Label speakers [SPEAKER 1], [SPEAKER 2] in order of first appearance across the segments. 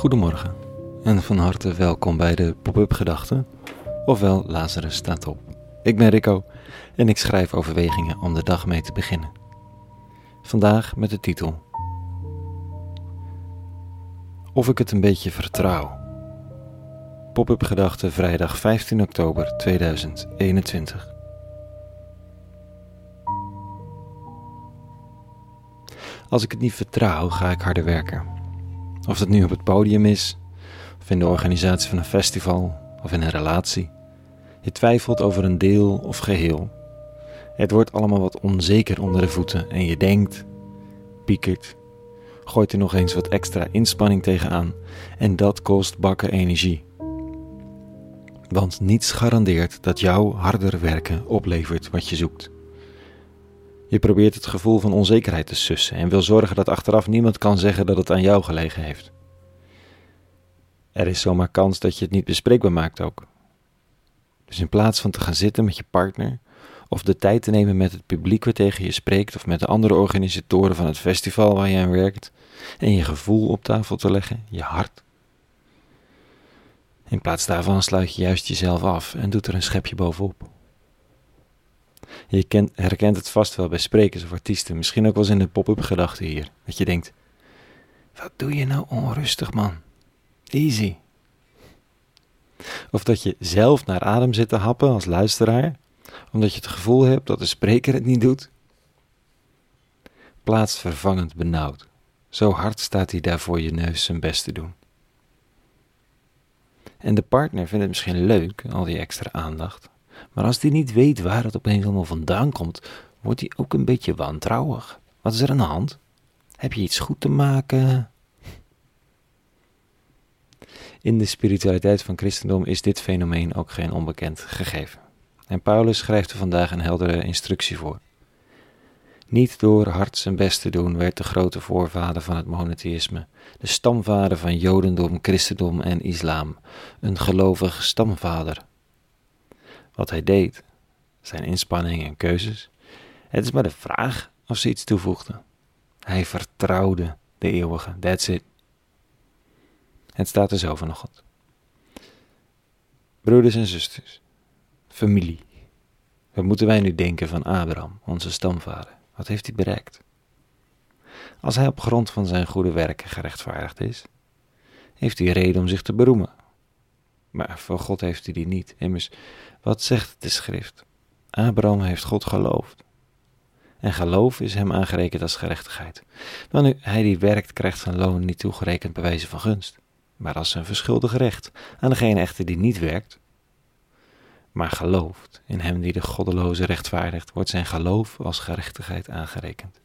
[SPEAKER 1] Goedemorgen en van harte welkom bij de Pop-up Gedachten, ofwel Lazarus staat op. Ik ben Rico en ik schrijf overwegingen om de dag mee te beginnen. Vandaag met de titel Of ik het een beetje vertrouw. Pop-up Gedachten vrijdag 15 oktober 2021. Als ik het niet vertrouw, ga ik harder werken. Of het nu op het podium is, of in de organisatie van een festival, of in een relatie. Je twijfelt over een deel of geheel. Het wordt allemaal wat onzeker onder de voeten en je denkt, piekert, gooit er nog eens wat extra inspanning tegenaan en dat kost bakken energie. Want niets garandeert dat jouw harder werken oplevert wat je zoekt. Je probeert het gevoel van onzekerheid te sussen en wil zorgen dat achteraf niemand kan zeggen dat het aan jou gelegen heeft. Er is zomaar kans dat je het niet bespreekbaar maakt ook. Dus in plaats van te gaan zitten met je partner of de tijd te nemen met het publiek waar tegen je spreekt of met de andere organisatoren van het festival waar je aan werkt en je gevoel op tafel te leggen, je hart. In plaats daarvan sluit je juist jezelf af en doet er een schepje bovenop. Je kent, herkent het vast wel bij sprekers of artiesten, misschien ook wel eens in de pop-up gedachten hier. Dat je denkt, wat doe je nou onrustig man? Easy. Of dat je zelf naar adem zit te happen als luisteraar, omdat je het gevoel hebt dat de spreker het niet doet. Plaatsvervangend benauwd. Zo hard staat hij daar voor je neus zijn best te doen. En de partner vindt het misschien leuk, al die extra aandacht. Maar als die niet weet waar het opeens allemaal vandaan komt, wordt hij ook een beetje wantrouwig. Wat is er aan de hand? Heb je iets goed te maken? In de spiritualiteit van christendom is dit fenomeen ook geen onbekend gegeven. En Paulus schrijft er vandaag een heldere instructie voor. Niet door hard zijn best te doen werd de grote voorvader van het monotheïsme, de stamvader van Jodendom, Christendom en Islam, een gelovig stamvader wat hij deed, zijn inspanningen en keuzes. Het is maar de vraag of ze iets toevoegde. Hij vertrouwde de eeuwige, that's it. Het staat er zo vanochtend. Broeders en zusters, familie. Wat moeten wij nu denken van Abraham, onze stamvader? Wat heeft hij bereikt? Als hij op grond van zijn goede werken gerechtvaardigd is, heeft hij reden om zich te beroemen. Maar voor God heeft hij die niet. Immers, wat zegt de schrift? Abraham heeft God geloofd. En geloof is hem aangerekend als gerechtigheid. Wanneer hij die werkt, krijgt zijn loon niet toegerekend bij wijze van gunst, maar als een verschuldigd recht aan degene echter die niet werkt, maar gelooft in hem die de goddeloze rechtvaardigt, wordt zijn geloof als gerechtigheid aangerekend.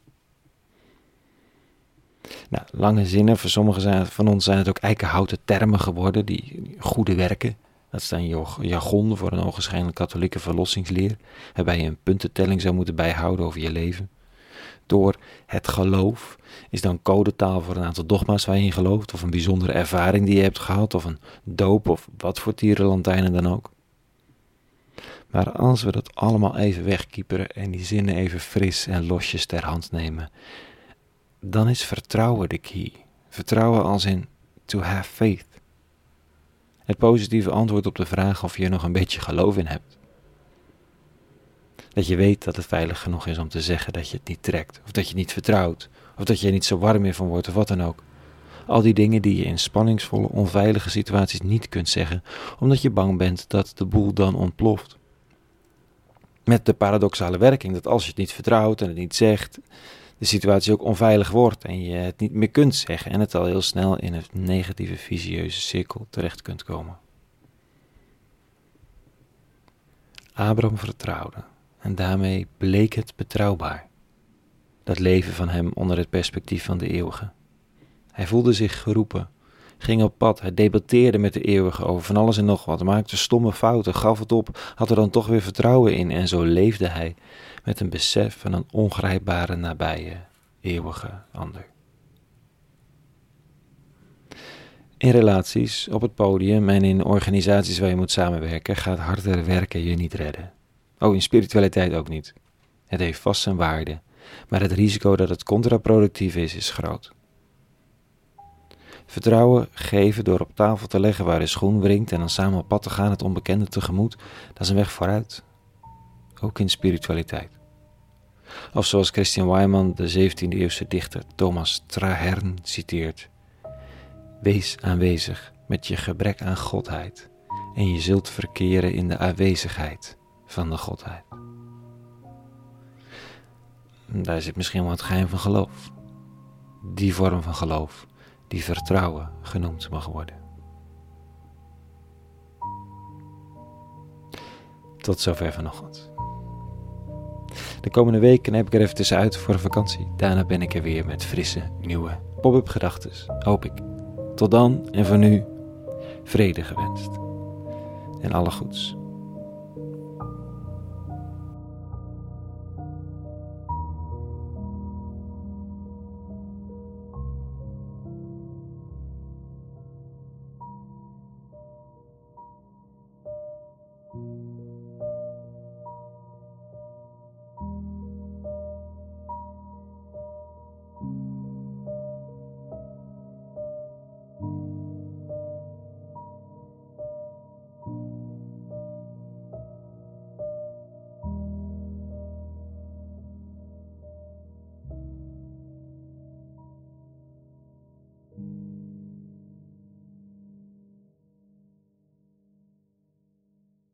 [SPEAKER 1] Nou, lange zinnen, voor sommigen van ons zijn het ook eikenhouten termen geworden, die goede werken. Dat is dan jargon voor een ogenschijnlijk katholieke verlossingsleer, waarbij je een puntentelling zou moeten bijhouden over je leven. Door het geloof is dan codetaal voor een aantal dogma's waar je in gelooft, of een bijzondere ervaring die je hebt gehad, of een doop, of wat voor tierenlantijnen dan ook. Maar als we dat allemaal even wegkieperen en die zinnen even fris en losjes ter hand nemen, dan is vertrouwen de key. Vertrouwen als in to have faith. Het positieve antwoord op de vraag of je er nog een beetje geloof in hebt. Dat je weet dat het veilig genoeg is om te zeggen dat je het niet trekt, of dat je het niet vertrouwt, of dat je er niet zo warm meer van wordt, of wat dan ook. Al die dingen die je in spanningsvolle, onveilige situaties niet kunt zeggen, omdat je bang bent dat de boel dan ontploft. Met de paradoxale werking dat als je het niet vertrouwt en het niet zegt, de situatie ook onveilig wordt en je het niet meer kunt zeggen en het al heel snel in een negatieve visieuze cirkel terecht kunt komen. Abraham vertrouwde en daarmee bleek het betrouwbaar. Dat leven van hem onder het perspectief van de eeuwige. Hij voelde zich geroepen, ging op pad, hij debatteerde met de eeuwige over van alles en nog wat, maakte stomme fouten, gaf het op, had er dan toch weer vertrouwen in en zo leefde hij met een besef van een ongrijpbare, nabije, eeuwige ander. In relaties, op het podium en in organisaties waar je moet samenwerken, gaat harder werken je niet redden. Oh, in spiritualiteit ook niet. Het heeft vast zijn waarde, maar het risico dat het contraproductief is, is groot. Vertrouwen geven door op tafel te leggen waar de schoen wringt en dan samen op pad te gaan het onbekende tegemoet, dat is een weg vooruit. Ook in spiritualiteit. Of zoals Christian Weimann, de 17e eeuwse dichter Thomas Trahern citeert: Wees aanwezig met je gebrek aan godheid en je zult verkeren in de aanwezigheid van de godheid. Daar zit misschien wel het geheim van geloof. Die vorm van geloof die vertrouwen genoemd mag worden. Tot zover vanochtend. De komende weken heb ik er even tussenuit voor een vakantie. Daarna ben ik er weer met frisse, nieuwe pop-up gedachten, hoop ik. Tot dan en voor nu, vrede gewenst. En alle goeds.